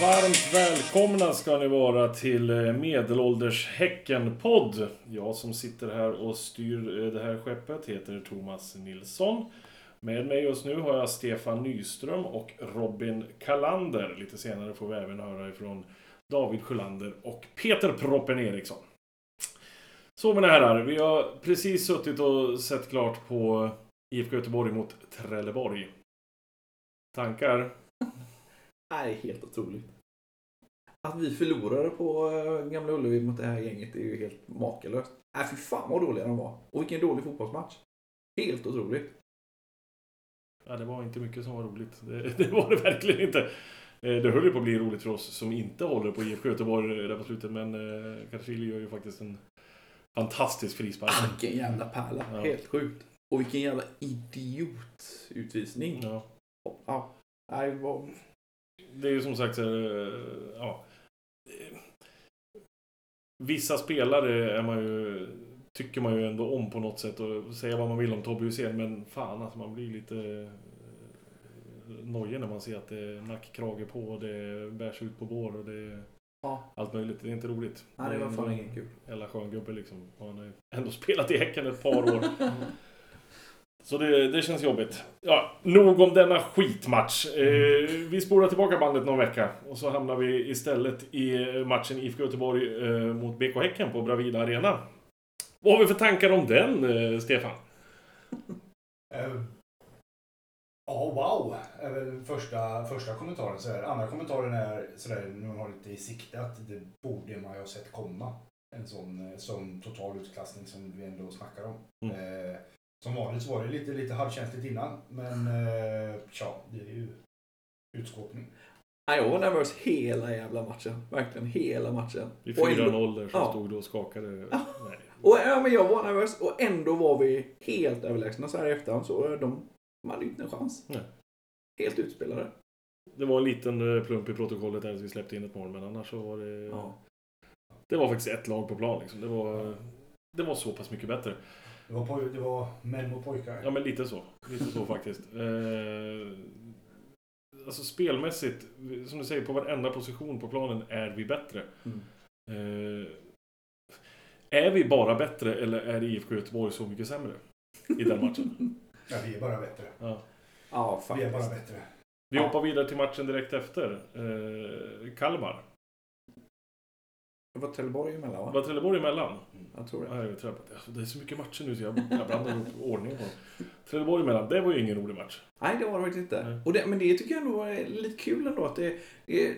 Varmt välkomna ska ni vara till eh, Medelålders Häcken-podd. Jag som sitter här och styr eh, det här skeppet heter Thomas Nilsson. Med mig just nu har jag Stefan Nyström och Robin Kalander. Lite senare får vi även höra ifrån David Sjölander och Peter Proppen Eriksson. Så mina herrar, vi har precis suttit och sett klart på IFK Göteborg mot Trelleborg. Tankar? Nej, helt otroligt. Att vi förlorade på eh, Gamla Ullevi mot det här gänget är ju helt makalöst. Nej, fy fan vad dåliga de var. Och vilken dålig fotbollsmatch. Helt otroligt. Ja, det var inte mycket som var roligt. Det, det var det verkligen inte. Eh, Det höll ju på att bli roligt för oss som inte håller på IFK Göteborg där på slutet, men eh, Karsili gör ju faktiskt en fantastisk frispark. Ah, vilken jävla pärla. Ja. Helt sjukt. Och vilken jävla idiotutvisning. Ja. Ja. Nej, vad... Det är ju som sagt så här, eh, ja. Vissa spelare är man ju, tycker man ju ändå om på något sätt och säga vad man vill om Tobbe Hysén men fan alltså man blir lite eh, nojig när man ser att det är nackkrage på och det bärs ut på bår och det är Ja. allt möjligt. Det är inte roligt. Nej, det var fan ingen kul. Jävla skön gubbe liksom. Han har ju ändå spelat i Häcken ett par år. Så det, det känns jobbigt. Ja, nog om denna skitmatch. Eh, vi spolar tillbaka bandet någon vecka. Och så hamnar vi istället i matchen IFK Göteborg eh, mot BK Häcken på Bravida Arena. Vad har vi för tankar om den, eh, Stefan? Eh, Ja, wow, är väl första, första kommentaren. Så här. Andra kommentaren är sådär, nu har lite i sikte att det borde man ju ha sett komma. En sån, eh, sån total utklassning som vi ändå snackar om. Mm. Eh, som vanligt så var det lite, lite halvkänsligt innan, men eh, tja, det är ju utskåpning. Nej, jag var nervös hela jävla matchen. Verkligen hela matchen. Vid Och ändå- 4-0 där så Ja. stod du och skakade. Ja. Nej. Och ja, men jag var nervös och ändå var vi helt överlägsna så här i efterhand. Så eh, de, de hade inte en chans. Nej. Helt utspelade. Det var en liten eh, plump i protokollet där att vi släppte in ett mål, men annars så var det... Ja. Det var faktiskt ett lag på plan liksom. Det var, det var så pass mycket bättre. Det var, poj- det var män mot pojkar. Ja, men lite så. Lite så faktiskt. Eh, alltså spelmässigt, som du säger, på varenda position på planen är vi bättre. Mm. Eh, är vi bara bättre eller är IFK Göteborg så mycket sämre i den matchen? Ja, vi är bara bättre. Ja. Ja, Vi är bara faktiskt. bättre. Vi Ja. hoppar vidare till matchen direkt efter. Eh, Kalmar. Det var Trelleborg emellan va? Var Trelleborg emellan? Jag tror det. Nej, jag tror att- alltså, det är så mycket matcher nu så jag, jag blandar ihop ordningen på. Trelleborg emellan, det var ju ingen rolig match. Nej, det var det faktiskt inte. Nej. Och det, men det tycker jag ändå är lite kul ändå att det är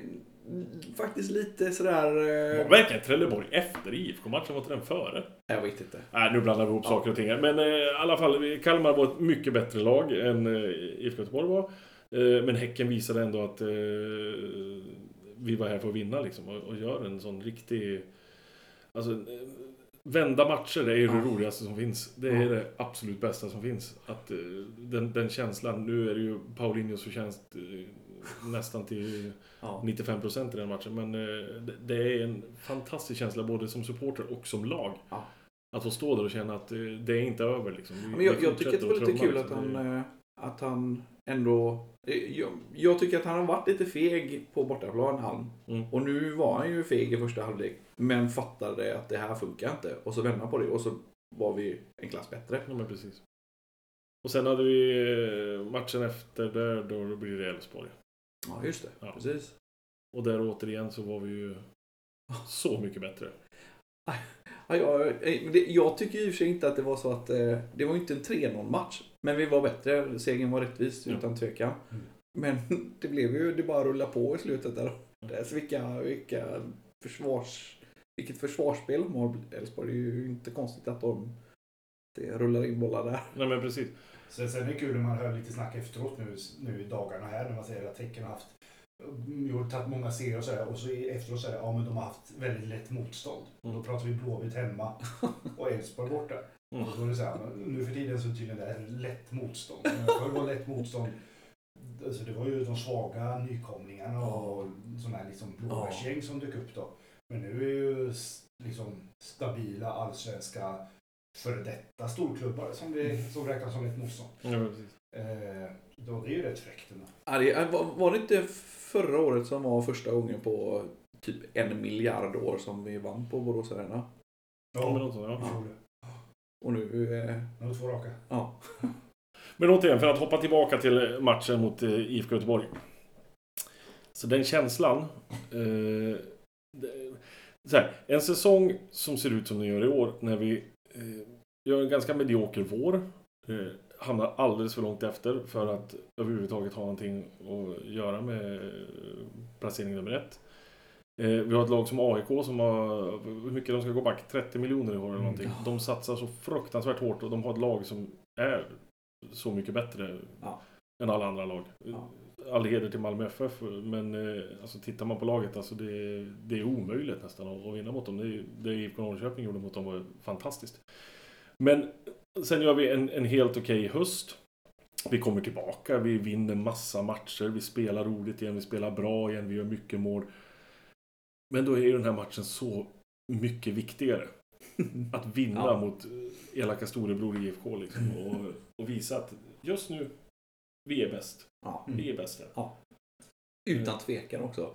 faktiskt lite sådär... Var eh, verkligen Trelleborg efter IFK-matchen? Var inte den före? Jag vet inte. Nej, nu blandar vi ihop Ja. saker och ting. här. Men eh, i alla fall, Kalmar var ett mycket bättre lag än eh, IFK Göteborg var. Eh, men Häcken visade ändå att eh, vi var här för att vinna liksom. Och, och gör en sån riktig... Alltså, eh, vända matcher är ju det roligaste som finns. Det är det absolut bästa som finns. Att eh, den, den känslan, nu är det ju Paulinhos förtjänst eh, nästan till Ja. 95% i den matchen. Men det, är en fantastisk känsla både som supporter och som lag. Att få stå där och känna att det är inte över liksom. Men jag, jag tycker att det var lite kul att han, liksom. eh, att han ändå... eh, Jag, jag tycker att han har varit lite feg på bortaplan, han. Mm. Och nu var han ju feg i första halvlek. Men fattade att det här funkar inte. Och så vände på det och så var vi en klass bättre. Ja, men precis. Och sen hade vi eh, matchen efter där, då blir det Elfsborg. Ja, just det. Ja. Precis. Och där återigen så var vi ju så mycket bättre. Ja, jag, jag tycker i och för sig inte att det var så att... Eh, det var ju inte en 3-0 match. Men vi var bättre. Segern var rättvis Ja. utan tvekan. Mm. Men det blev ju... Det bara rulla på i slutet där. Alltså, vilka, vilka försvars... Vilket försvarsspel de har Elfsborg. Det är ju inte konstigt att de... Det rullar in bollar där. Nej men precis. Sen, sen är det kul när man hör lite snack efteråt nu, nu i dagarna här när man säger att Häcken har haft gjort tagit många serier och så här, och så efteråt säger ja men de har haft väldigt lätt motstånd. Och då pratar vi Blåvitt hemma och Elfsborg borta. Mm. Och då är det så här, nu för tiden så är tydligen det här lätt motstånd. Förr var lätt motstånd, alltså det var ju de svaga nykomlingarna och sådana här liksom blåbärsgäng som dök upp då. Men nu är ju liksom stabila allsvenska före detta storklubbar som, vi, som räknas som ett motstånd. Precis. Eh, då, det är ju rätt fräckt ändå. Det, var det inte förra året som var första gången på typ en miljard år som vi vann på Borås Arena? Ja, men något sånt, vi ja. det. Och nu... Eh, Nu två raka. ja. Men återigen, för att hoppa tillbaka till matchen mot eh, IFK Göteborg. Så den känslan. Eh, det- så här, en säsong som ser ut som den gör i år, när vi eh, gör en ganska medioker vår. Eh, hamnar alldeles för långt efter för att överhuvudtaget ha någonting att göra med eh, placering nummer ett. Eh, vi har ett lag som AIK som har, hur mycket de ska gå back, 30 miljoner i år eller någonting. Mm. De satsar så fruktansvärt hårt och de har ett lag som är så mycket bättre Ja. än alla andra lag. Ja. All heder till Malmö FF, men eh, alltså, tittar man på laget, alltså, det, det är omöjligt nästan att, vinna mot dem. Det, är- det IFK Norrköping gjorde mot dem var fantastiskt. Men sen gör vi en, en helt okej höst. Vi kommer tillbaka, vi vinner massa matcher, vi spelar roligt igen, vi spelar bra igen, vi gör mycket mål. Men då är ju den här matchen så mycket viktigare. Att vinna Ja. mot eh, elaka storebror IFK liksom. Och, och visa att just nu, vi är bäst. ja. Vi är bäst. här. Utan tvekan också.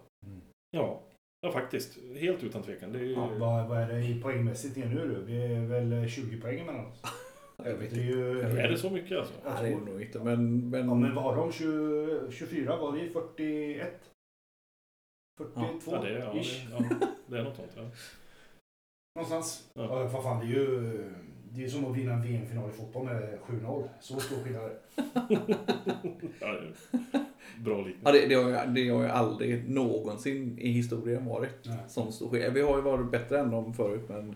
Ja, ja faktiskt. Helt utan tvekan. Det är ju... Ja, vad, vad är det i poängmässigt nu då? Vi är väl 20 poäng mellan oss. Jag vet Det är ju... Är det så mycket alltså? Nej, det är det nog inte. Men... men, Ja, men var de 20, 24? Var vi 41? 42? Ja, det, är- ja, ish. det, ja, det är något sånt. Ja. Någonstans. Ja. Ja. vad fan, det är ju det är som att vinna en VM-final i fotboll med 7-0. Så stor skillnad. Ja, är Bra liknelse. Ja, det, det, har ju, det har ju aldrig någonsin i historien varit Nej. sån stor skillnad. Vi har ju varit bättre än dem förut, men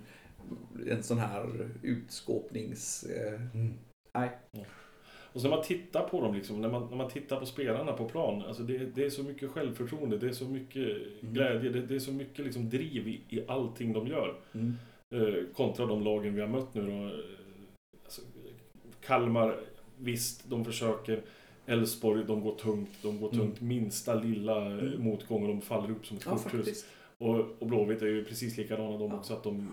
en sån här utskåpnings... Eh, Mm. nej. Och när man tittar på dem, liksom, när, man, när man tittar på spelarna på plan, alltså det, det är så mycket självförtroende, det är så mycket Mm. glädje, det, det är så mycket liksom driv i, i allting de gör. Mm. Eh, kontra de lagen vi har mött nu då. Eh, Alltså, Kalmar, visst, de försöker. Elfsborg, de går tungt, de går Mm. tungt. Minsta lilla eh, Mm. motgång och de faller upp som ett korthus. Och, och Blåvitt är ju precis likadana de Ja. också, att de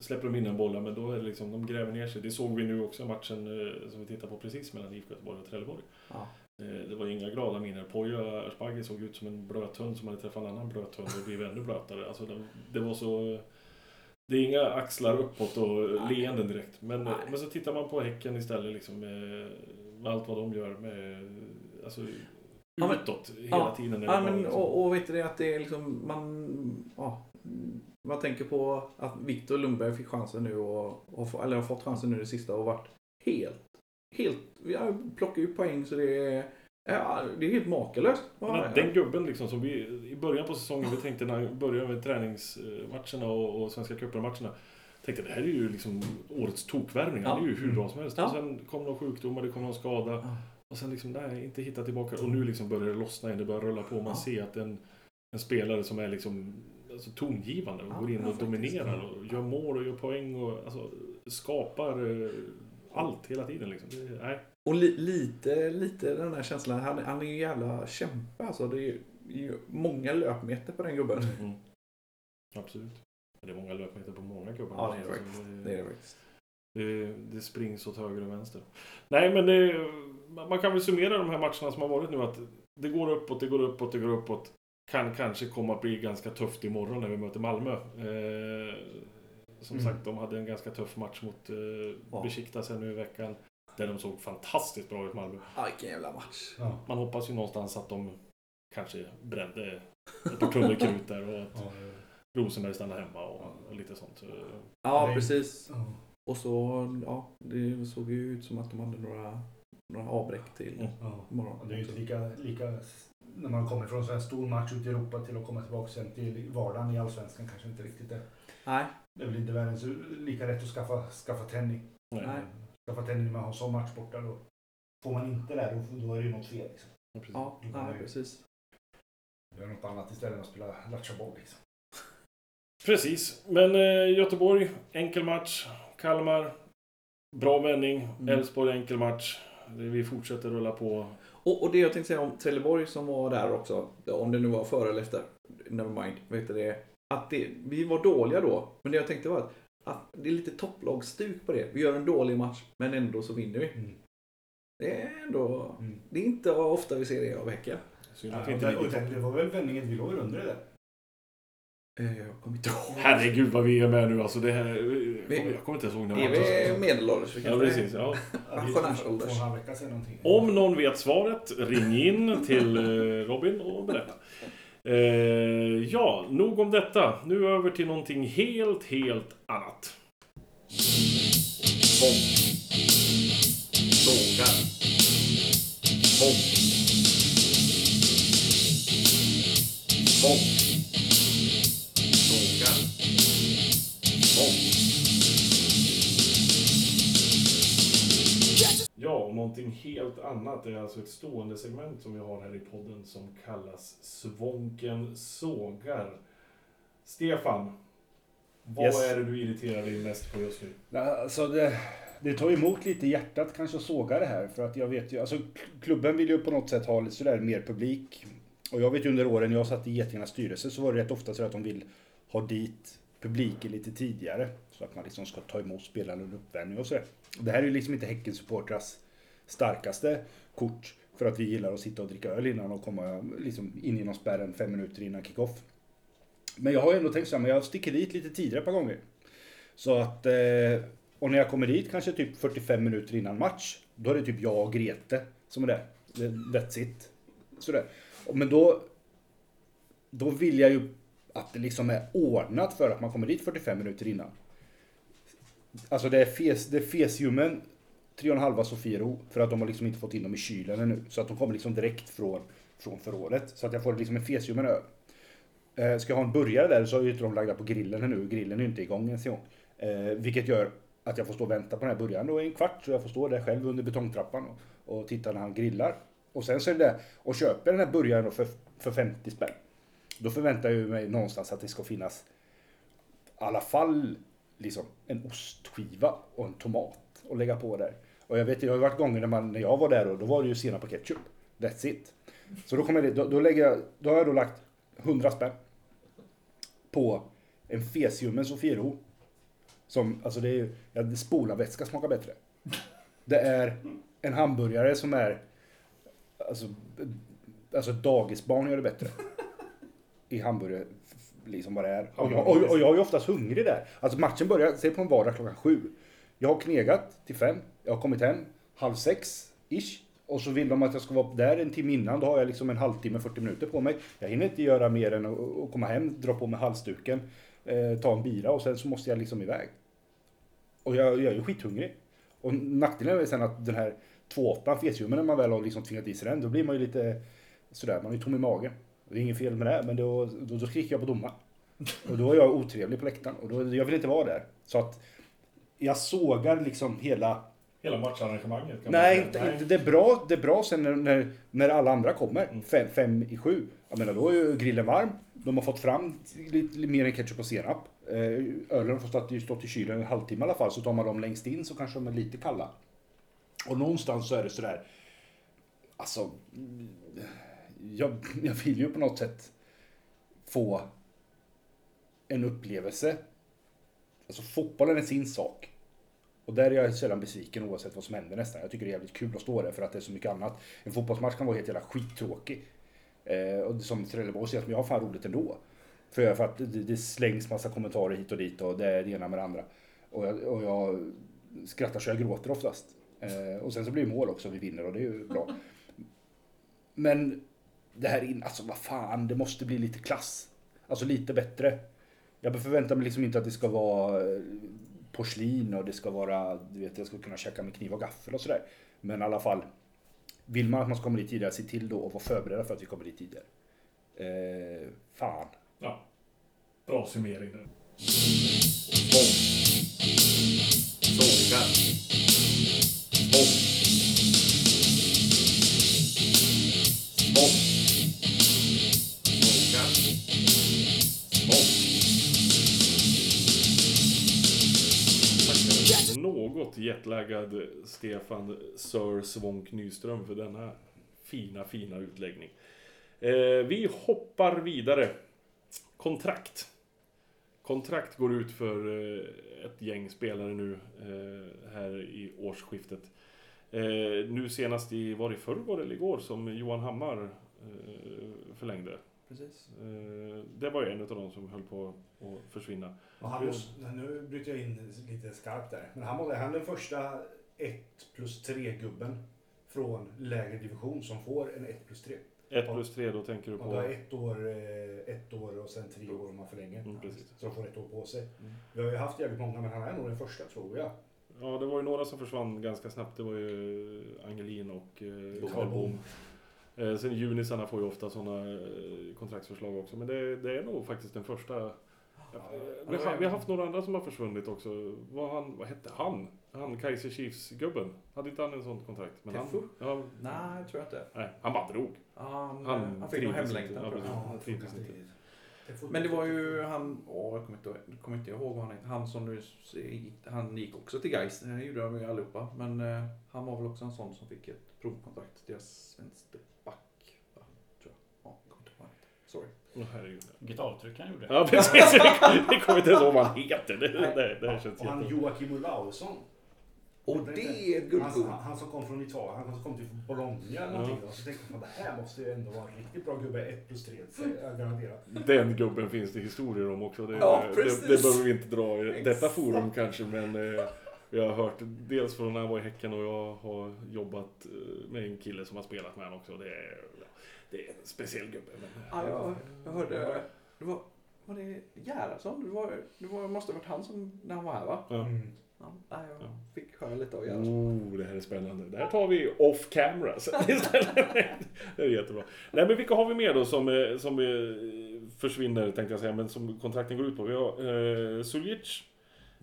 släpper de in en boll, men då är det liksom, de gräver ner sig. Det såg vi nu också i matchen eh, som vi tittade på precis mellan IFK Göteborg och Trelleborg. Ja. Eh, Det var inga glada miner. Poya Asbaghi såg ut som en blöt hund som hade träffat en annan blöt hund och blivit ännu blötare. Alltså det, det var så... Det är inga axlar uppåt och Nej. leenden direkt. Men, Nej. men så tittar man på Häcken istället liksom med, med allt vad de gör med... Alltså Ja, men- utåt hela tiden. Ja, men, liksom- och, och vet du det att det är liksom, man, ja, man tänker på att Viktor Lundberg fick chansen nu och, och eller har fått chansen nu det sista och varit helt, helt, ja, plockar ju poäng så det är, ja, det är helt makalöst. Att den gubben liksom som vi i början på säsongen, vi tänkte när vi började med träningsmatcherna och, och Svenska cupen-matcherna. Tänkte det här är ju liksom årets tokvärvning, han är ju hur bra som helst. Ja. Och sen kom någon sjukdom och det kom någon skada. Ja. Och sen liksom, nej, inte hitta tillbaka. Och nu liksom börjar det lossna igen, det börjar rulla på. Man Ja. ser att en, en spelare som är liksom alltså, tongivande och Ja, går in och dominerar och gör mål och gör poäng och alltså, skapar eh, allt hela tiden liksom. Det, nej. Och li, lite, lite den här känslan, han, han är ju jävla kämpe alltså. Det är ju, många löpmeter på den gubben. Mm. Absolut. Det är många löpmeter på många gubbar. Ja, det är det Alltså. Det är det. Det, det springs åt höger och vänster. Nej, men det, man kan väl summera de här matcherna som har varit nu att det går uppåt, det går uppåt, det går uppåt. Kan kanske komma att bli ganska tufft imorgon när vi möter Malmö. Eh, som Mm. sagt, de hade en ganska tuff match mot eh, Ja. Besiktas här nu i veckan. Där de såg fantastiskt bra ut, Malmö. Ja, vilken jävla match. Ja. Man hoppas ju någonstans att de kanske brände ett par tunnor krut där och att Ja, Rosenberg stannar hemma och, och lite sånt. Ja, Nej. precis. ja. Och så, ja, det såg ju ut som att de hade några, några avbräck till Mm. Ja. imorgon. Det är ju inte lika, lika när man kommer från en sån här stor match ute i Europa till att komma tillbaka sen till vardagen i Allsvenskan kanske inte riktigt det. Nej, Det är väl inte världens lika lätt att skaffa, skaffa tändning. Nej. Nej. Skaffa tändning när man har en sån match borta då. Får man inte det, då, då är det ju något fel. Liksom. Precis. ja, nej, precis. Gör något annat istället för att spela latchaboll. Liksom. Precis, men eh, Göteborg, enkel match. Kalmar, bra vändning. Mm. Elfsborg, enkel match. Vi fortsätter rulla på. Och, och det jag tänkte säga om Trelleborg som var där också, om det nu var före eller efter, never mind, vet du det, att det, vi var dåliga då, men det jag tänkte var att att det är lite topplagsstuk på det. Vi gör en dålig match, men ändå så vinner vi. Mm. Det är ändå... Mm. Det är inte ofta vi ser det av Häcken. Ja, och det, och var väl vändningen, vi låg under det där. Eh, Jag kommer inte ihåg. Herregud vad vi är med nu alltså. Det här, jag kommer inte ens ihåg när Är matchen vi medelålders? Ja, precis. Ja. Pensionärsålder. Två och en halv vecka sedan någonting. Om någon vet svaret, ring in till eh, Robin och berätta. Eh, ja, nog om detta. Nu över till någonting helt, helt annat. Tvång. Sågar. Tvång. Ja, och någonting helt annat är alltså ett stående segment som vi har här i podden som kallas Svånken sågar. Stefan, vad Yes. är det du irriterar dig mest på just nu? Alltså det, det tar emot lite i hjärtat kanske att såga det här. För att jag vet ju, alltså klubben vill ju på något sätt ha lite sådär mer publik. Och jag vet ju under åren jag satt i Getingarnas styrelse så var det rätt ofta så att de vill ha dit publiken lite tidigare. Så att man liksom ska ta emot spelarna under uppvärmning och sådär. Det här är ju liksom inte Häckensupportrars starkaste kort. För att vi gillar att sitta och dricka öl innan och komma liksom in genom spärren fem minuter innan kickoff. Men jag har ju ändå tänkt så här, men jag sticker dit lite tidigare ett par gånger. Så att, eh, och när jag kommer dit kanske typ 45 minuter innan match, då är det typ jag och Grete som är där. Det- That's it. Sådär. Men då, då vill jag ju att det liksom är ordnat för att man kommer dit 45 minuter innan. Alltså det är, fes, det är fesiumen 3,5 Sofiero för att de har liksom inte fått in dem i kylen ännu. Så att de kommer liksom direkt från, från förrådet. Så att jag får liksom en fesiumen öl. Eh, ska jag ha en burgare där så är ju inte de lagda på grillen ännu. Grillen är ju inte igång ens en gång. Eh, vilket gör att jag får stå och vänta på den här burgaren då i en kvart. Så jag får stå där själv under betongtrappan och, och titta när han grillar. Och sen så är det det. och köper den här burgaren då för, för 50 spänn. Då förväntar jag mig någonstans att det ska finnas i alla fall liksom en ostskiva och en tomat att lägga på där. Och jag vet, det har ju varit gånger när, man, när jag var där och då var det ju senap och ketchup. That's it. Så då kommer det, då, då lägger jag, då har jag då lagt 100 spänn på en Fesiumen Sofiero. Som, alltså det är ju, ja, spolarvätska smakar bättre. Det är en hamburgare som är, alltså, alltså ett dagisbarn gör det bättre. I hamburgare, liksom vad det är. Och jag, och, och jag är oftast hungrig där. Alltså matchen börjar, säg på en vardag klockan sju. Jag har knegat till fem, jag har kommit hem halv sex, ish. Och så vill de att jag ska vara där en timme innan, då har jag liksom en halvtimme, 40 minuter på mig. Jag hinner inte göra mer än att komma hem, dra på mig halsduken, eh, ta en bira och sen så måste jag liksom iväg. Och jag, jag är ju skithungrig. Och nackdelen är sen att den här 2,8 fesiumen när man väl har liksom tvingat i sig den, då blir man ju lite sådär, man är ju tom i magen. Det är inget fel med det, men då, då, då skriker jag på domaren. Och då är jag otrevlig på läktaren och då, jag vill inte vara där. Så att jag sågar liksom hela Hela matcharrangemanget? Nej, inte, inte. Det, är bra, det är bra sen när, när, när alla andra kommer. Mm. Fem, fem i sju. Jag menar, då är ju grillen varm. De har fått fram lite, mer än ketchup och senap. Eh, ölen har fått stått i kylen en halvtimme i alla fall. Så tar man dem längst in så kanske de är lite kalla. Och någonstans så är det sådär. Alltså. Jag, jag vill ju på något sätt få en upplevelse. Alltså fotbollen är sin sak. Och där är jag sällan besviken oavsett vad som händer nästan. Jag tycker det är jävligt kul att stå där för att det är så mycket annat. En fotbollsmatch kan vara helt jävla skittråkig. Eh, och som Trelleborg säger, jag har fan roligt ändå. För, för att det, det slängs massa kommentarer hit och dit och det är det ena med det andra. Och jag, och jag skrattar så jag gråter oftast. Eh, och sen så blir det mål också, vi vinner och det är ju bra. Men det här in, alltså vad fan, det måste bli lite klass. Alltså lite bättre. Jag förväntar mig liksom inte att det ska vara eh, porslin och det ska vara, du vet, jag ska kunna käka med kniv och gaffel och sådär. Men i alla fall, vill man att man ska komma dit tidigare, se till då och vara förberedda för att vi kommer dit tidigare. Eh, fan. Ja. Bra summering. Sågar. Jetlaggad Stefan Sir Svånk Nyström för denna fina, fina utläggning. Eh, vi hoppar vidare. Kontrakt. kontrakt går ut för eh, ett gäng spelare nu eh, här i årsskiftet. Eh, nu senast i, var det i förrgår eller igår som Johan Hammar eh, förlängde. Precis. Eh, det var ju en av de som höll på att försvinna. Och han måste, nu bryter jag in lite skarpt där. Men han, var- han den första 1 plus 3-gubben från lägre division som får en 1 plus 3. 1 plus 3 då tänker du på... ett år, eh, ett år och sen tre år om man förlänger. Mm, precis. Så de får ett år på sig. Mm. Vi har ju haft jävligt många men han är nog den första tror jag. Ja, det var ju några som försvann ganska snabbt. Det var ju Angelin och eh, Karl Bom. Eh, sen junisarna får ju ofta sådana eh, kontraktsförslag också. Men det, det är nog faktiskt den första. vi, har, vi har haft några andra som har försvunnit också. Vad, han, vad hette han? Han Kaiser Chiefs-gubben. Hade inte han en sån kontrakt? Men han, Tefo? ja, Nej, tror jag inte. nej, han bara drog. Han, Han han, fick nog hemlängtan. Ja, Ja, Men det var ju han, åh jag kommer inte, jag kommer inte ihåg vad han hette. Han som nu, han gick också till Gais. Det gjorde de ju allihopa. Men eh, han var väl också en sån som fick ett provkontrakt. Deras vänsterback. va, Tror jag. Ja, jag kommer inte ihåg vad han hette. Sorry. Herregud. Vilket avtryck han gjorde. Ja, precis. Vi kommer inte ens ihåg vad han heter. Det, det, det känns Och han. Joakim Olausson. Och det är ett Han, guldkorn. han, han som kom från Italien, han som kom till Bologna eller någonting. Och så tänkte man det här måste ju ändå vara en riktigt bra gubbe. 1 plus 3, garanterat. Den gubben finns det historier om också. Det, Ja, det, det behöver vi inte dra i detta forum kanske, men eh, jag har hört dels från när han var i Häcken och jag har jobbat eh, med en kille som har spelat med honom också. Det är, det är en speciell gubbe. Men, Ja, jag, jag hörde, det var, var det Gerhardsson? Det, var, det var, måste ha varit han som, när han var här va? ja. Mm. Ja, jag Ja. fick höra lite av Gerhardsson. Oh, det här är spännande. Det här tar vi off camera sen istället. Det är jättebra. Nej, men vilka har vi mer då som, eh, som eh, försvinner, tänkte jag säga, men som kontrakten går ut på? Vi har eh, Suljic,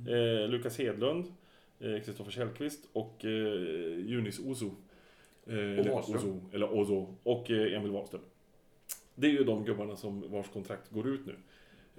eh, Lukas Hedlund, eh, Kristoffer Källqvist och eh, Junis Ozo. Eh, eller. Ozo, eller Ozo, och eh, Emil Wahlström. Det är ju de gubbarna som vars kontrakt går ut nu.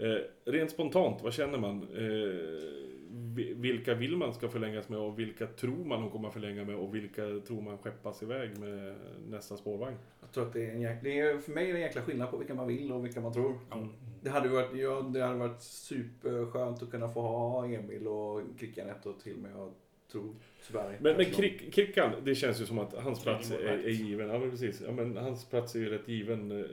Eh, rent spontant, vad känner man? Eh, vi- vilka vill man ska förlängas med och vilka tror man hon kommer förlänga med och vilka tror man skeppas iväg med nästa spårvagn? Jag tror att det är en jäkla, det är, för mig är det en jäkla skillnad på vilka man vill och vilka man tror. Mm. Det hade, varit, ja, det hade varit superskönt att kunna få ha Emil och Krickan ett år till men jag tror tyvärr Men, men Krick, Krickan, det känns ju som att hans plats är, är given. Ja, men precis. Ja, men hans plats är ju rätt given eh,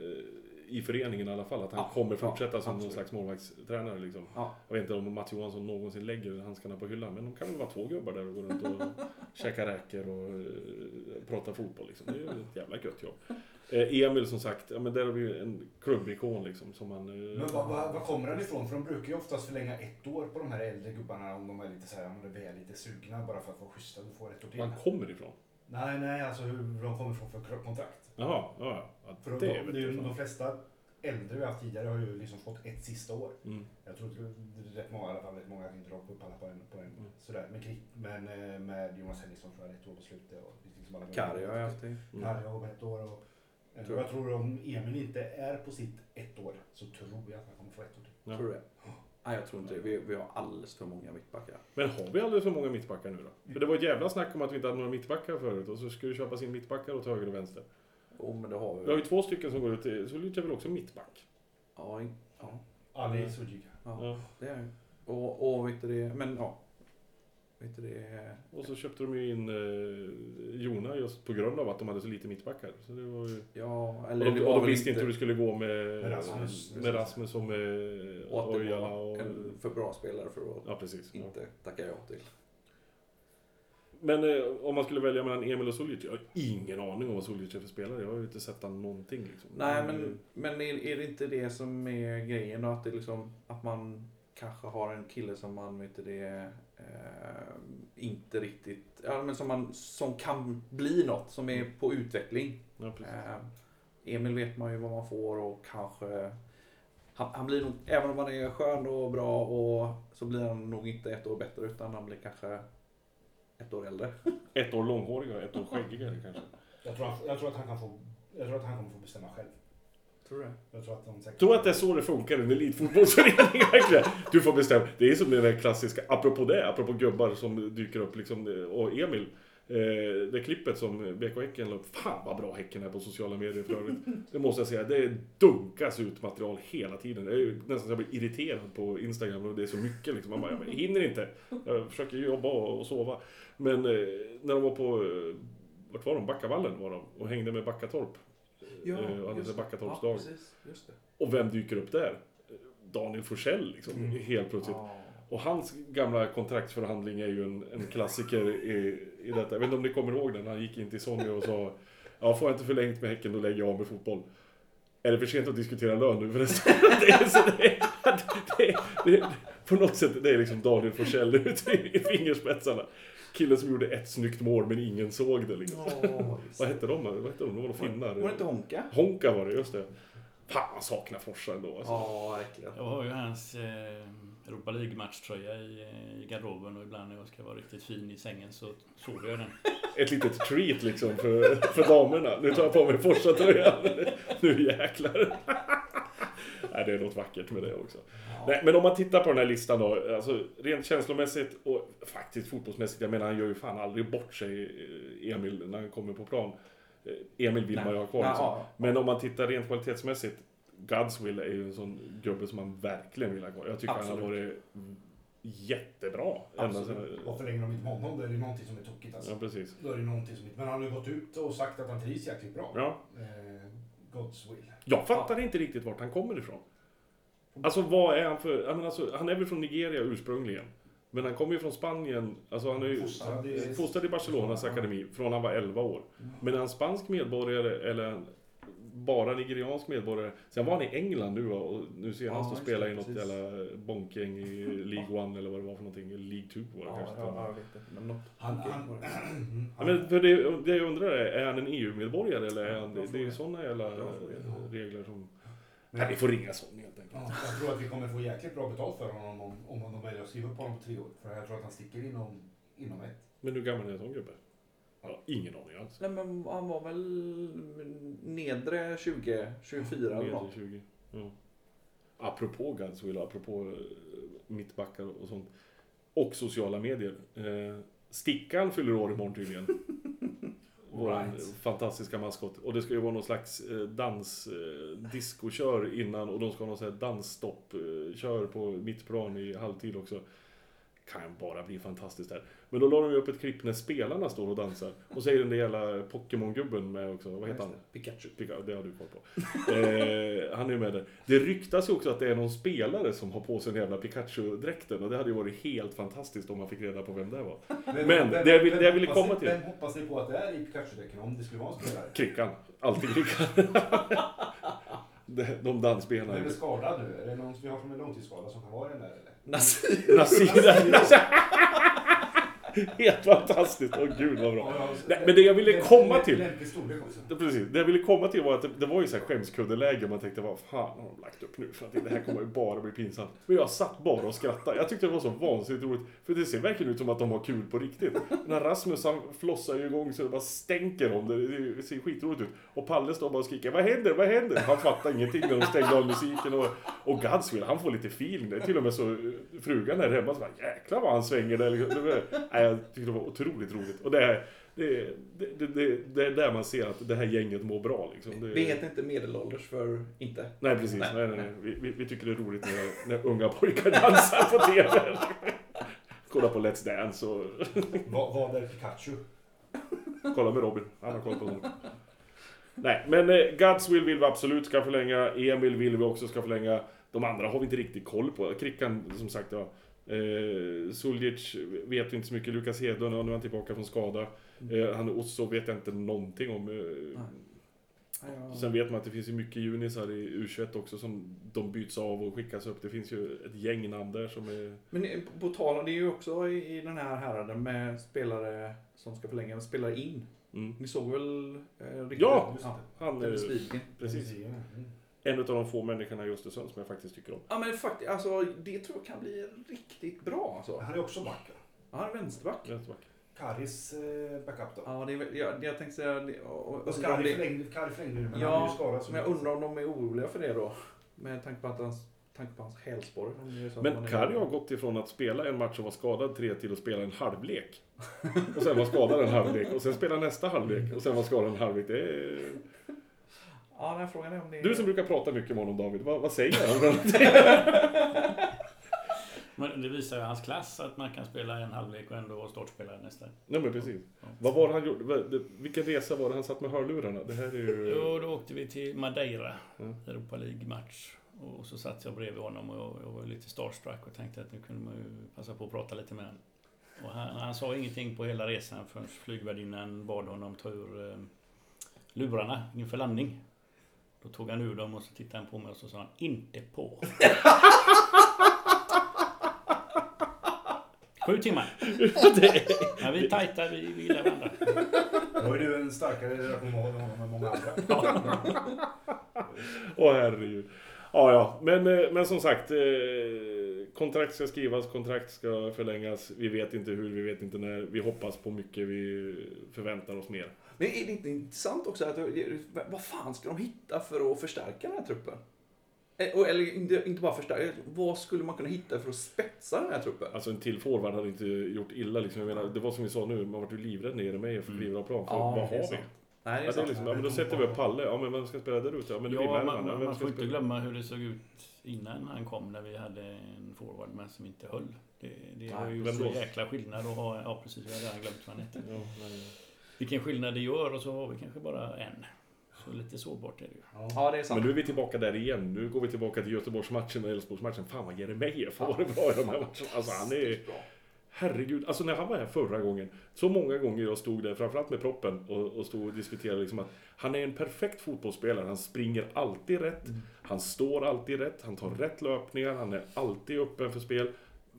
i föreningen i alla fall. Att han Ja, kommer fortsätta ja, som någon absolut. slags målvaktstränare. Liksom. Ja. Jag vet inte om Mats Johansson någonsin lägger handskarna på hyllan, men de kan väl vara två gubbar där och gå runt och käka räkor och eh, prata fotboll. Liksom. Det är ju ett jävla gött jobb. Eh, Emil som sagt, ja, men där har vi ju en klubbikon liksom. Som man, eh, Men var, var, var kommer han ifrån? För de brukar ju oftast förlänga ett år på de här äldre gubbarna om de är lite så här, om de är lite sugna bara för att vara schyssta och få ett år till. man kommer ifrån. Nej, nej, alltså hur de kommer ifrån för kontrakt. Jaha, ja, ja. För Det de, de, de, flesta äldre vi har haft tidigare har ju liksom fått ett sista år. Mm. Jag tror att det rätt många i alla fall, rätt många, inte raka upp alla på en. På en Mm. sådär. Men, Kri- men eh, med Jonas Henriksson tror jag ett år på slutet. Och liksom alla Kari har jag haft det. Mm. Kari har ett år. Och, eh, Tror jag. jag tror om Emil inte är på sitt ett år så tror jag att han kommer få ett år till. Ja. Tror du det? Nej, jag tror inte det. Vi, vi har alldeles för många mittbackar. Men har vi alldeles för många mittbackar nu då? För det var ett jävla snack om att vi inte hade några mittbackar förut och så ska det köpas in mittbackar åt höger och vänster. Jo, men det har vi. Vi har ju två stycken som går ut i... Så är väl också mittback? Ja, ja, Ali Mm. Sujika. ja, Ja. det är det. Och, och vet du det, men ja. Vet du det, Och så köpte de ju in eh, Jona just på grund av att de hade så lite mittbackar. Så det var ju... ja, Och eller de, det och de visste inte hur det skulle gå med, Med Rasmus. med Rasmus och med och Ojala och... en för bra spelare för att Ja, precis. Ja. inte tacka ja till. Men eh, om man skulle välja mellan Emil och Suljic, jag har ingen aning om vad Suljic är för spelare. Jag har ju inte sett han någonting. Liksom. Nej, men, men är, är det inte det som är grejen då? Att, det liksom, att man kanske har en kille som man vet det, eh, inte riktigt, ja, men som, man, som kan bli något, som är på utveckling. Ja. Eh, Emil vet man ju vad man får och kanske han, han blir nog, även om han är skön och bra och så blir han nog inte ett år bättre utan han blir kanske ett år äldre. Ett år långhårigare, ett år skäggigare kanske. Jag tror, jag, tror att han kan få, jag tror att han kommer få bestämma själv. Tror du? Jag tror att de säkert... Tror att det är så det funkar i en elitfotbollsförening verkligen. Du får bestämma. Det är som den där klassiska, apropå det, apropå gubbar som dyker upp liksom. Och Emil, Eh, det klippet som BK Häcken la upp, fan vad bra Häcken är på sociala medier för övrigt. Det måste jag säga, det dunkas ut material hela tiden. Det är ju nästan så jag blir irriterad på Instagram och det är så mycket liksom. Man bara, jag hinner inte. Jag försöker jobba och sova. Men eh, när de var på, eh, vart var de? Backavallen var de och hängde med Backatorp. Ja, Eh, och hade just det. Backatorps ja. Och vem dyker upp där? Daniel Forsell liksom, Mm. helt plötsligt. Ja. Och hans gamla kontraktsförhandling är ju en, en klassiker i, i detta. Jag vet inte om ni kommer ihåg den? Han gick in till Sonny och sa Ja, får jag inte förlängt med Häcken då lägger jag av med fotboll. Är det för sent att diskutera lön nu förresten? det är, så det, det, det, det, på något sätt, det är liksom Daniel Forsell ut i, i fingerspetsarna. Killen som gjorde ett snyggt mål men ingen såg det liksom. Just Vad hette de? Vad hette de? De var nog finnar. Var det inte Honka? Honka var det, just det. Fan, man saknar Forsa ändå alltså. Ja, verkligen. Jag har ju hans eh, Europa League-matchtröja i, eh, i garderoben och ibland när jag ska vara riktigt fin i sängen så sover jag den. ett litet treat liksom för, för damerna. Nu tar jag på mig Forsa-tröjan. Nu jäklar. Nej, det är något vackert med det också. Nej, men om man tittar på den här listan då, alltså rent känslomässigt och faktiskt fotbollsmässigt, jag menar han gör ju fan aldrig bort sig, eh, Emil, när han kommer på plan. Eh, Emil vill man ju ha kvar liksom. Ja, Men om man tittar rent kvalitetsmässigt, Godswill är ju en sån gubbe som man verkligen vill ha kvar. Jag tycker han Absolut. har varit jättebra. Absolut. Och förlänger de inte honom, då är det någonting som är tokigt alltså. Ja, precis. Då är det någonting som inte... Men han har ju gått ut och sagt att han trivs jäkligt bra. Ja. Eh, God's will. Jag fattar inte riktigt vart han kommer ifrån. Alltså vad är han för... Menar, alltså, han är väl från Nigeria ursprungligen. Men han kommer ju från Spanien. Alltså han är ju Fostrad i- Barcelonas Ja. akademi från han var 11 år. Men är han spansk medborgare eller bara nigeriansk medborgare? Sen var han i England nu och nu senast Ja, och spelade i något precis. jävla bonkgäng i League One eller vad det var för någonting. League 2 var det Ja, kanske. ja, jag vet inte. Men något. Han, han. Ja, men för det, det jag undrar är, är han en EU-medborgare eller är han... Det, det är ju sådana jävla regler som... men, Nej, vi får ringa Sonny helt enkelt. ja, jag tror att vi kommer få jäkligt bra betalt för honom om, om de väljer att skriva upp honom på tre år. För jag tror att han sticker inom, inom ett. Men hur gammal är en sån gubbe? Ja, ingen aning alls. Nej, men han var väl nedre 20, 24 eller Medel något. 20. Ja. Apropå Godswill, apropå eh, mittbackar och sånt. Och sociala medier. Eh, Stickan fyller år imorgon tydligen. Vår Right. fantastiska maskot. Och det ska ju vara någon slags eh, dans, eh, discokör innan och de ska ha någon sån här dansstopp, eh, kör på mittplan i halvtid också. Kan bara bli fantastiskt där. Men då la de ju upp ett klipp när spelarna står och dansar. Och så är den där jävla Pokémon-gubben med också. Vad heter han? Pikachu. Pika- Det har du koll på. Eh, han är ju med där. Det ryktas ju också att det är någon spelare som har på sig den jävla Pikachu-dräkten och det hade ju varit helt fantastiskt om man fick reda på vem det var. Vem- Men vem- det jag vill- vem det jag ville komma till- Vem hoppas ni på att det är i Pikachu-däcken om det skulle vara en spelare? Krickan. Alltid Krickan. De- dansbenen. Den är skadad nu. Är det någon som vi har som är långtidsskadad som kan vara i den där eller? Nasir. Nasir. Helt fantastiskt. Åh gud vad bra. Nej, men det jag ville komma till- precis. Det jag ville komma till var att det, det var ju så här skämskuddeläge. Man tänkte, vad fan har de lagt upp nu? För att det här kommer ju bara bli pinsamt. Men jag satt bara och skrattade. Jag tyckte det var så vansinnigt roligt. För det ser verkligen ut som att de har kul på riktigt. När Rasmus han flossar ju igång så det bara stänker om det. Det ser skitroligt ut. Och Palle står bara och skriker, vad händer? Vad händer? Han fattar ingenting när de stängde av musiken. Och, och Godswill, han får lite feeling. Det är till och med så eh, frugan är hemma så bara, jäklar vad han svänger där. liksom. Nej, jag tyckte det var otroligt roligt. Och det är, det, det, det, det, det är där man ser att det här gänget mår bra. Liksom. Det, Vi heter inte medelålders för inte. Nej, precis. Nej, Nej, nej, nej. Vi, vi, vi tycker det är roligt när, när unga pojkar dansar på TV. Kolla på Let's Dance och Vad, vad är Pikachu? kolla med Robin. Han har koll på sånt. Nej, men eh, Godswill vill vi absolut ska förlänga. Emil vill vi också ska förlänga. De andra har vi inte riktigt koll på. Krickan, som sagt, ja. Eh, Suljic vet vi inte så mycket. Lukas Hedlund, ja, nu är han tillbaka från skada. Eh, han Osso vet jag inte någonting om. Eh, Sen vet man att det finns ju mycket junisar i U21 också som de byts av och skickas upp. Det finns ju ett gäng namn där som är... Men eh, på tal om, det är ju också i, i den här häraden med spelare som ska förlänga, spelare in. Mm. Ni såg väl eh, riktigt? Ja! Ja. Han är Widgren. precis Mm. En av de få människorna i Östersund som jag faktiskt tycker om. Ja men faktiskt, alltså det tror jag kan bli riktigt bra alltså. Han är också back. Ja, han är vänsterback. Vänsterback. Karis eh, backup då. Ja, det är, väl- jag, jag tänkte säga, det, och, och, om Kari det, förlängde, Kari förlängde nu men Ja, han är ju skadad. men jag undrar om de är oroliga för det då. Med tanke på att han tanke på hans hälsporre. Men Kari har gått ifrån att spela en match och vara skadad tre till att spela en halvlek. Och sen vara skadad en halvlek. Och sen spela nästa halvlek. Och sen vara skadad en halvlek. Det är... Ja, den här frågan är om det är... Du som brukar prata mycket med honom David, vad, vad säger han? Men det visar ju hans klass att man kan spela en halvlek och ändå vara startspelare nästa. Nej men precis. Vad var det han gjorde? Vilken resa var det han satt med hörlurarna? Det här är ju... Jo, då åkte vi till Madeira, Mm. Europa League-match. Och så satt jag bredvid honom och jag, jag var lite starstruck och tänkte att nu kunde man ju passa på att prata lite med honom. Och han, han sa ingenting på hela resan förrän flygvärdinnan bad honom ta ur eh, lurarna inför landning. Då tog han ur dem och så tittade han på mig och så sa han inte på. Sju timmar. Ja, vi är tajta, vi, vi gillar varandra. Då ju du en starkare relation med honom än många andra. Åh herregud. Ja, ja. Men, eh, men som sagt. eh, Kontrakt ska skrivas, kontrakt ska förlängas. Vi vet inte hur, vi vet inte när. Vi hoppas på mycket, vi förväntar oss mer. Men är det inte intressant också att vad fan ska de hitta för att förstärka den här truppen? Eh, och- Eller inte, inte bara förstärka, vad skulle man kunna hitta för att spetsa den här truppen? Alltså en till forward hade inte gjort illa liksom. Jag menar, det var som vi sa nu, man vart ju livrädd nere med för Mm. kliva av plan. För Ja, vad har vi? Nej, det är Ja, det är liksom, ja, men då sätter vi upp Palle. Ja, men vem ska spela där ute? Ja, men det Ja, man, man, man får inte spela? glömma hur det såg ut innan han kom när vi hade en forward men som inte höll. Det, det var ju så jäkla skillnad att ha, ja precis, jag hade redan glömt vad han hette. Vilken skillnad det gör och så har vi kanske bara en. Så lite sårbart är det ju. Ja. Ja, det är sant. Men nu är vi tillbaka där igen. Nu går vi tillbaka till Göteborgsmatchen och Elfsborgsmatchen. Fan vad Jeremejeff har varit bra i de här matcherna. Alltså han är... Herregud, alltså när han var här förra gången. Så många gånger jag stod där, framförallt med proppen, och, och stod och diskuterade liksom att han är en perfekt fotbollsspelare. Han springer alltid rätt. Han står alltid rätt. Han tar rätt löpningar. Han är alltid öppen för spel.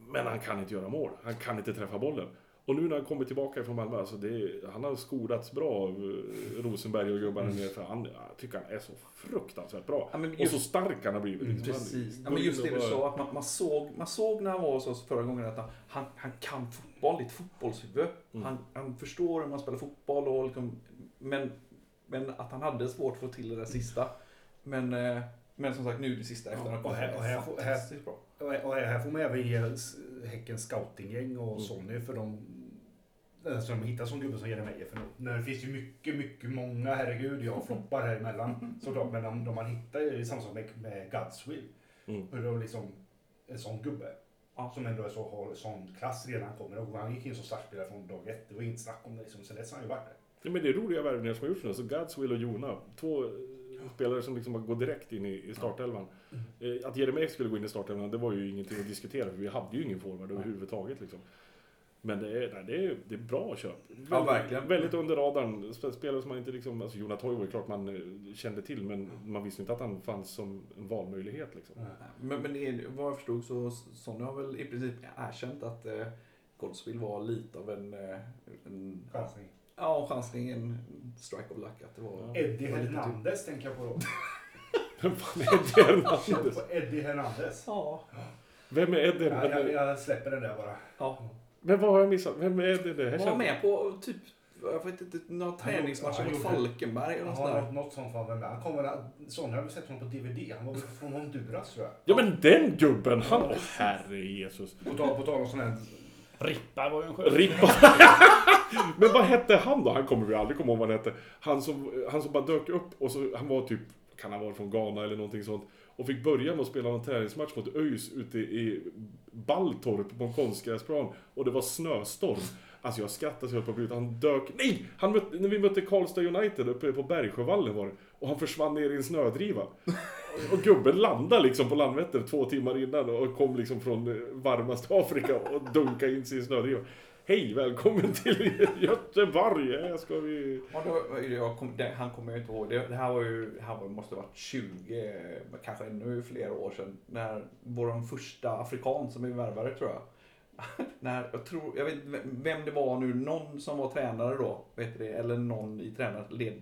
Men han kan inte göra mål. Han kan inte träffa bollen. Och nu när han kommer tillbaka från Malmö, alltså det är, han har skolats bra av eh, Rosenberg och gubbarna nere. För han, jag tycker han är så fruktansvärt bra. Ja, men Och just, så stark han har blivit. Liksom. precis. Han Ja, men just det går du sa, att man, man, såg, man såg när han var hos oss förra gången att han, han, han kan fotboll, lite fotbollshuvud. Mm. Han, han förstår hur man spelar fotboll och liksom, men, men att han hade svårt att få till det där sista. Men, eh, men som sagt, nu det sista efter Ja, och här- och här får- här- fantastiskt bra. Och och här får man även ge Häckens scoutinggäng och Mm. Sonny för de Alltså de hittar som gubbe som Jeremejeff. För när det finns ju mycket, mycket, många, herregud, jag floppar här emellan såklart. Men de, de man hittar är samma sak med, med Godswill. Mm. Hur de liksom, en sån gubbe. Ja. Som ändå är så, har sån klass redan kommer. Och han gick in som startspelare från dag ett. Det var inget snack om det liksom. Sen dess har han ju varit där. Ja, men det är roliga värvningar som har gjorts nu. Så Godswill och Jona. Två eh, spelare som liksom går direkt in i, i startelvan. Eh, Att Jeremejeff skulle gå in i startelvan, det var ju ingenting att diskutera. För vi hade ju ingen forward överhuvudtaget. Liksom. Men det är, nej, det är, det är bra köp. Väldigt, Ja, verkligen. Väldigt under radarn. Sp- Spelare som man inte liksom... Alltså Jona Toivo är klart man eh, kände till. Men man visste inte att han fanns som en valmöjlighet. Liksom. Men, men vad jag förstod så Sonny har väl i princip erkänt att eh, Godswill var lite av en, eh, en Chansning. ja, en chansning, en strike of luck. Att det var. Eddie var lite Hernandez tänker jag på då. Vem fan är? Känn Hernandez? Eddie Hernandez. Ja. Vem är det? Ja, jag, jag släpper den där bara. ja. Men vad har jag missat? Vem är det? det här Var med på typ, jag vet inte, några träningsmatcher mot Falkenberg eller något Ja, sådär. något, sånt fan vem är. Han kommer, Sonny har väl sett honom på DVD. Han var väl från Honduras tror jag. Ja men den gubben! Han... Åh herre Jesus. På tal, på tal om sån här... Rippa var ju en skön. Rippa. Men vad hette han då? Han kommer vi aldrig komma ihåg vad han hette. Han som, han som bara dök upp och så, han var typ, kan han vara från Ghana eller någonting sånt. Och fick börja med att spela någon träningsmatch mot ÖIS ute i Balltorp på en konstgräsplan. Och det var snöstorm. Alltså jag skrattade så jag höll på att ut. Han dök, nej! Han mötte, när vi mötte Karlstad United uppe på Bergsjövallen var det. Och han försvann ner i en snödriva. Och gubben landade liksom på Landvetter två timmar innan och kom liksom från eh, varmaste Afrika och dunkade in sig i snödriva. Hej, välkommen till Göteborg! Här ska vi... Ja, då, jag kom, det, han kommer jag inte ihåg. Det, det här var ju, det här var, måste ha varit 20, kanske ännu fler år sedan. När vår första afrikan som vi värvade tror jag. när, jag, tror, jag vet vem det var nu, någon som var tränare då, vet det, eller någon i tränar, led,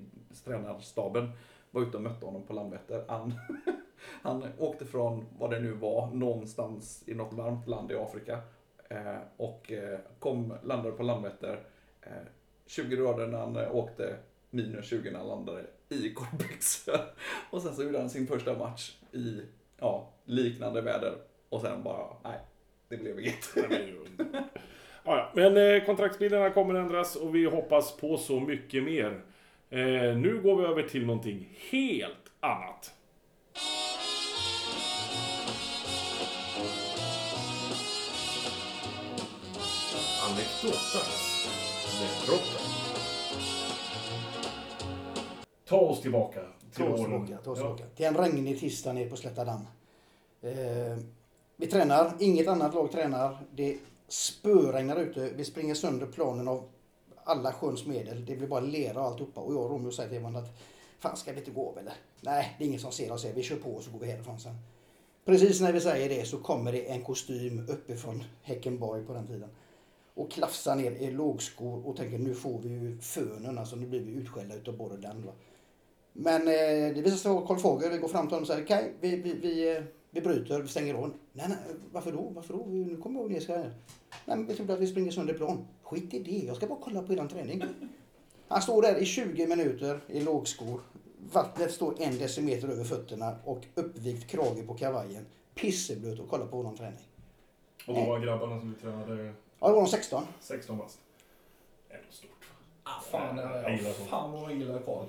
tränarstaben var ute och mötte honom på Landvetter. Han, han åkte från, vad det nu var, någonstans i något varmt land i Afrika. Eh, och eh, kom, landade på Landvetter. Eh, 20 grader när han eh, åkte, minus 20 när han landade i kortbyxor. Och sen så gjorde han sin första match i, ja, liknande väder. Och sen bara, nej, det blev inget. Ja, Men eh, kontraktsbilderna kommer ändras och vi hoppas på så mycket mer. Eh, nu går vi över till någonting helt annat. Anekdotas med droppen. Ta oss tillbaka till Ta oss tillbaka, ta oss Ja. tillbaka. Till en regnig tisdag nere på Slätta damm. Eh, vi tränar, inget annat lag tränar. Det spöregnar ute. Vi springer sönder planen av alla sjöns medel. Det blir bara lera och alltihopa. Och jag och Romeo säger till varandra att Fan ska vi inte gå av eller? Nej, det är ingen som ser oss. Vi kör på och så går vi härifrån sen. Precis när vi säger det så kommer det en kostym uppifrån Häckenborg på den tiden. Och klafsar ner i lågskor och tänker nu får vi ju fönen. Alltså nu blir vi utskällda utav både den. Va? Men eh, det visar sig vara Karl Fager. Vi går fram till honom och säger okej, vi, vi, vi, eh, vi bryter, vi stänger av. Nej, nej, varför då? Varför då? Nu kommer jag ner ska jag. Nej, men vi trodde att vi springer sönder plan. Skit i det, jag ska bara kolla på eran träning. Han står där i 20 minuter i lågskor. Vattnet står en decimeter över fötterna och uppvikt krage på kavajen. Pisseblöt och kollar på våran träning. Och då var grabbarna som vi tränade Ja, det var de 16. 16 bast. Ändå stort. Ah, fan, Jag gillar sånt. fan vad jag gillar Karl.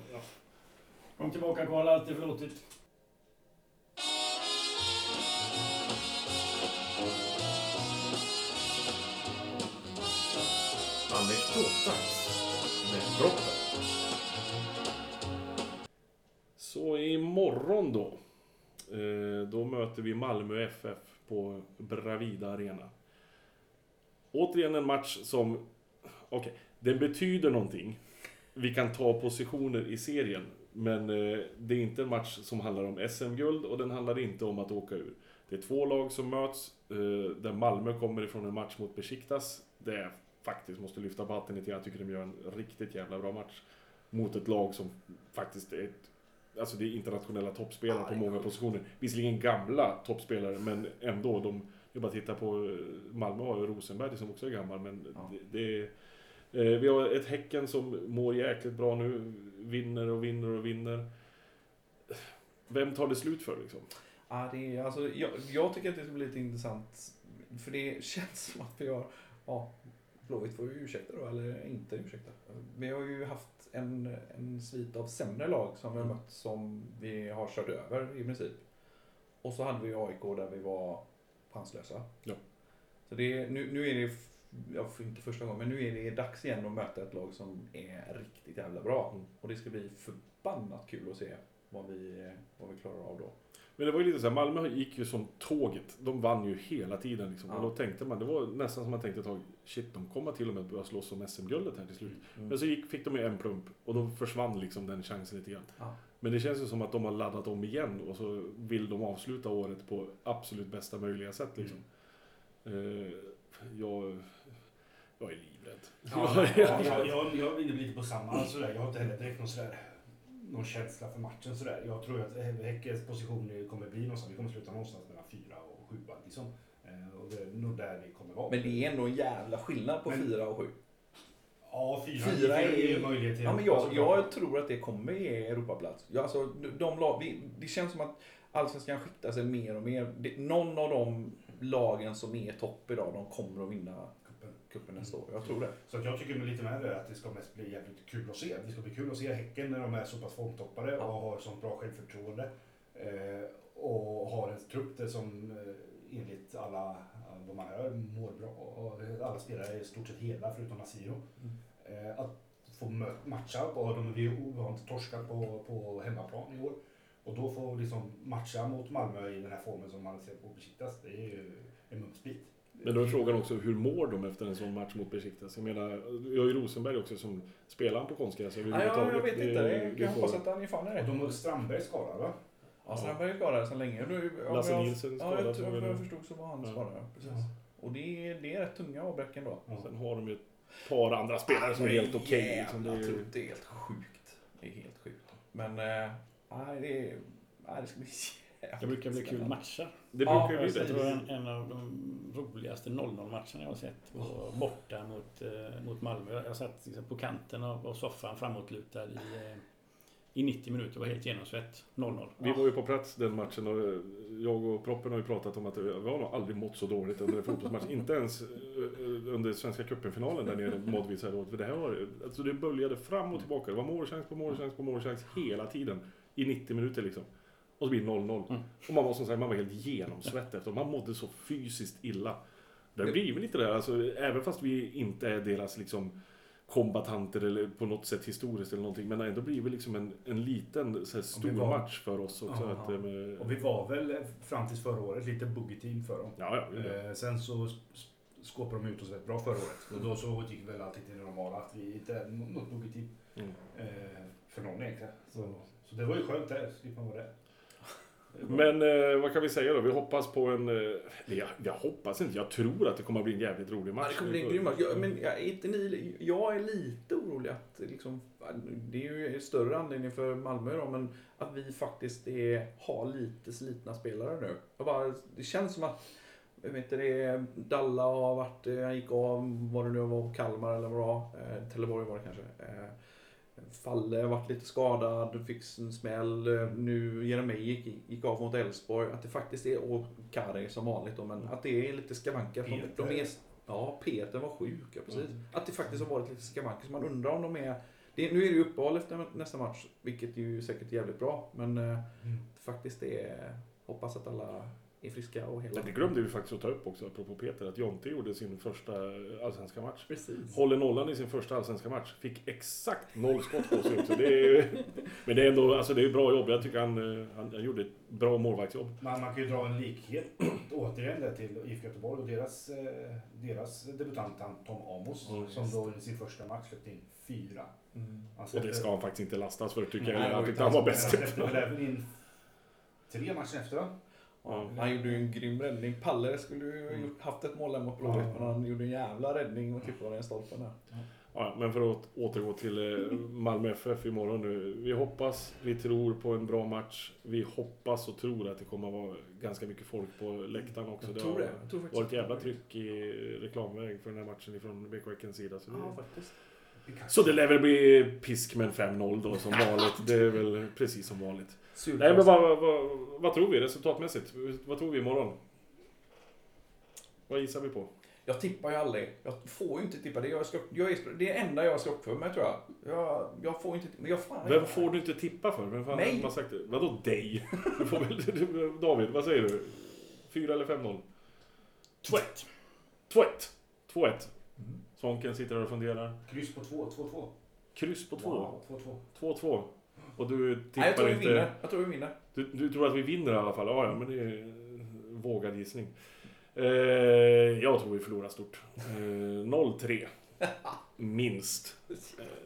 Kom tillbaka Karl. Anekdotas med droppen. Så imorgon då. Eh, då möter vi Malmö FF på Bravida Arena. Återigen en match som... Okej, den betyder någonting. Vi kan ta positioner i serien. Men eh, det är inte en match som handlar om SM-guld och den handlar inte om att åka ur. Det är två lag som möts, eh, där Malmö kommer ifrån en match mot Besiktas. Det är faktiskt måste lyfta på hatten lite. Jag tycker de gör en riktigt jävla bra match. Mot ett lag som faktiskt är ett, Alltså det är internationella toppspelare på många positioner. Visserligen gamla toppspelare, men ändå. De, jag bara titta på eh, Malmö har ju Rosenberg som också är gammal, men Ja. det, det är... Eh, vi har ett Häcken som mår jäkligt bra nu. Vinner och vinner och vinner. Vem tar det slut för liksom? Ja, det är, alltså, jag, jag tycker att det ska bli lite intressant. För det känns som att vi har... Ja, Blåvitt får ju ursäkta då, eller inte ursäkta. Vi har ju haft en, en svit av sämre lag som vi har Mm. mött som vi har kört över i princip. Och så hade vi AIK där vi var chanslösa. Ja. Så det, nu, nu är det, ja, inte första gången, men nu är det dags igen att möta ett lag som är riktigt jävla bra. Mm. Och det ska bli förbannat kul att se vad vi, vad vi klarar av då. Men det var ju lite så här, Malmö gick ju som tåget. De vann ju hela tiden liksom. Ja. Och då tänkte man, det var nästan som man tänkte ett tag, shit de kommer till och med börja slåss om SM-guldet här till slut. Mm. Men så gick, fick de ju en plump och då försvann liksom den chansen lite grann. Ja. Men det känns ju som att de har laddat om igen och så vill de avsluta året på absolut bästa möjliga sätt liksom. Eh, jag, jag är livrädd. Ja, ja, jag, jag, jag är inne lite på samma sådär. Jag har inte heller direkt någon, sådär, någon känsla för matchen sådär. Jag tror att Häckens position kommer bli någonstans. Vi kommer sluta någonstans mellan fyra och sjua liksom. Eh, Och det är nog där vi kommer vara. Men det är ändå en jävla skillnad på Men- fyra och sju. Ja, fyra, Fyra är ju möjlighet Ja, men jag, jag tror att det kommer ge Europaplats. Ja, alltså, de, lag, vi, det känns som att Allsvenskan skiktar sig mer och mer. Det, någon av de lagen som är topp idag, de kommer att vinna Cupen. nästa år. Jag tror det. Så jag tycker lite med det att det ska mest bli jävligt kul att se. Det ska bli kul att se Häcken när de är så pass formtoppade Ja. och har sånt bra självförtroende. Eh, och har en trupp där som eh, enligt alla eh, vad man hör mår bra. Och alla spelare är i stort sett hela förutom Asiro. Eh, att få matcha och de, vi har inte torskat på, på hemmaplan i år. Och då få liksom matcha mot Malmö i den här formen som man ser på Besiktas, det är ju en mumsbit. Men då är frågan också, hur mår de efter en sån match mot Besiktas? Jag menar, vi har ju Rosenberg också som spelar på konstgräs Ja, ja, jag vet inte. Det- Jag hoppas att han är fan är Och rätt. de har Strandberg skadad va? Ja, Strandberg är skadad sedan länge. Nu, om Lasse jag- Nilsson Ja, jag, tror, så jag förstod så var han Ja. skadad. ja, Precis. Och det är, det är rätt tunga avbräck ändå. Ja. Sen har de ju ett par andra spelare som är helt okej. liksom. Det är ju- det är helt sjukt. Det är helt sjukt. Men, eh, nej, det, är, nej, det ska bli jävligt Det brukar bli kul matcher. Det Ja, brukar ju bli Jag det. tror en, en av de roligaste 0-0-matcherna jag har sett var borta mot, eh, mot Malmö. Jag satt liksom på kanten av, av soffan framåtlutad i, eh, i 90 minuter var helt genomsvett. 0-0. Vi var ju på plats den matchen och eh, jag och Proppen har ju pratat om att vi har nog aldrig mått så dåligt under en fotbollsmatch. Inte ens eh, under Svenska cupen-finalen där nere mådde vi så här dåligt. För det här var, alltså det böljade fram och tillbaka. Det var målchans på målchans på målchans hela tiden. I 90 minuter liksom. Och så blir det 0-0. Mm. Och man var som sagt, man var helt genomsvett efter. Man mådde så fysiskt illa. Det blir väl lite det, alltså, även fast vi inte är deras liksom kombatanter eller på något sätt historiskt eller någonting. Men ändå blir det liksom en, en liten så här, stor var- match för oss också. Ja, att, ja. eh, med, Och vi var väl eh, fram tills förra året lite buggy-team för dem. ja, ja, det det. Eh, sen så skåpade de ut oss rätt bra förra året. Och då så gick väl allting till det normala att vi inte är nå- något buggy-team. Mm. För någon egentligen. Så, så det var ju skönt det, slipper man vara det. Men eh, vad kan vi säga då? Vi hoppas på en... Eh, jag, jag hoppas inte. Jag tror att det kommer att bli en jävligt rolig Ja, match. det kommer bli en grym match. Jag, men jag, är inte ni, jag är lite orolig att liksom, det är ju en större anledning för Malmö då, men att vi faktiskt är, har lite slitna spelare nu. Jag bara, det känns som att jag vet inte, det är, Dalla har varit, eh, han gick av, vad det nu var, Kalmar eller vad det var. Eh, Trelleborg var det kanske. Eh, Falle har varit lite skadad, fick en smäll. Nu Jeremejeff gick, gick av mot Elfsborg. Att det faktiskt är, och Kari som vanligt då, men att det är lite skavanker. De, de Peter. är, ja, Peter var sjuk, ja, precis. Mm. Att det faktiskt har varit lite skavanker. Så man undrar om de är... Det, nu är det ju uppehåll efter nästa match, vilket är ju säkert jävligt bra. Men eh, faktiskt det är... Hoppas att alla är friska och hela. Men det glömde vi faktiskt att ta upp också, apropå Peter, att Jonte gjorde sin första allsvenska match. Precis. Håller nollan i sin första allsvenska match. Fick exakt noll skott på sig också. Det är, men det är ändå alltså det är bra jobb. Jag tycker han, eh, han, han gjorde ett bra målvaktsjobb. Man, man kan ju dra en likhet återigen där till IFK Göteborg och deras, eh, deras debutant han Tom Amos Mm, som då i sin första match släppte in fyra. Mm. Han Och det ska han faktiskt inte lastas för, tycker Nej, jag. det Jag tyckte inte han var bäst. Han släppte väl även in tre matcher efter? Ja. Han gjorde ju en grym räddning. Palle skulle ju Mm. gjort- haft ett mål där mot Blåvitt, men han gjorde en jävla räddning och tippade den stolpen där. Ja, men för att återgå till eh, Malmö FF imorgon nu. Vi hoppas, vi tror på en bra match. Vi hoppas och tror att det kommer att vara ganska mycket folk på läktaren också. Jag Det tror har det. Jag tror faktiskt varit jävla tryck i reklamväg för den här matchen ifrån BK Häckens sida. Så det, Ja, faktiskt. så det lär väl bli pisk med en 5-0 då som vanligt. Det är väl precis som vanligt. Surt. Nej men vad, vad, vad tror vi resultatmässigt? Vad tror vi imorgon? Vad gissar vi på? Jag tippar ju aldrig. Jag får ju inte tippa. Det är, jag ska, jag är, det är enda jag ska upp för mig tror jag. Jag, jag får inte Men jag fan Vem får du inte tippa för? Vem fan har sagt det? Vadå dig? Du får väl, du, David, vad säger du? 4 eller 5-0? 2-1. 2-1. 2-1. Mm. Svånken sitter där och funderar. Kryss på två, 2-2. Kryss på 2. Wow, 2-2. 2-2. Och du Nej, jag tippar tror vi inte... vinner. Jag tror vi vinner. Du, du tror att vi vinner i alla fall? Ja, ja, men det är vågad gissning. Eh, jag tror vi förlorar stort. Eh, 0-3. Minst. Eh,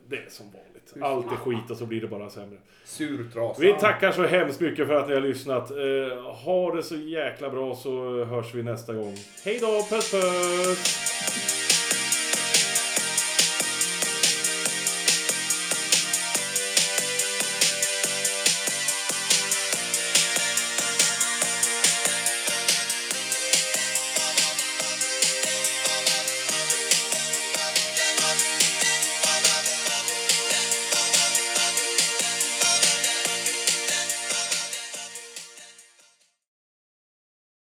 det är som vanligt. Allt är skit och så blir det bara sämre. Surtrasa. Vi tackar så hemskt mycket för att ni har lyssnat. Eh, ha det så jäkla bra så hörs vi nästa gång. Hej då, puss puss!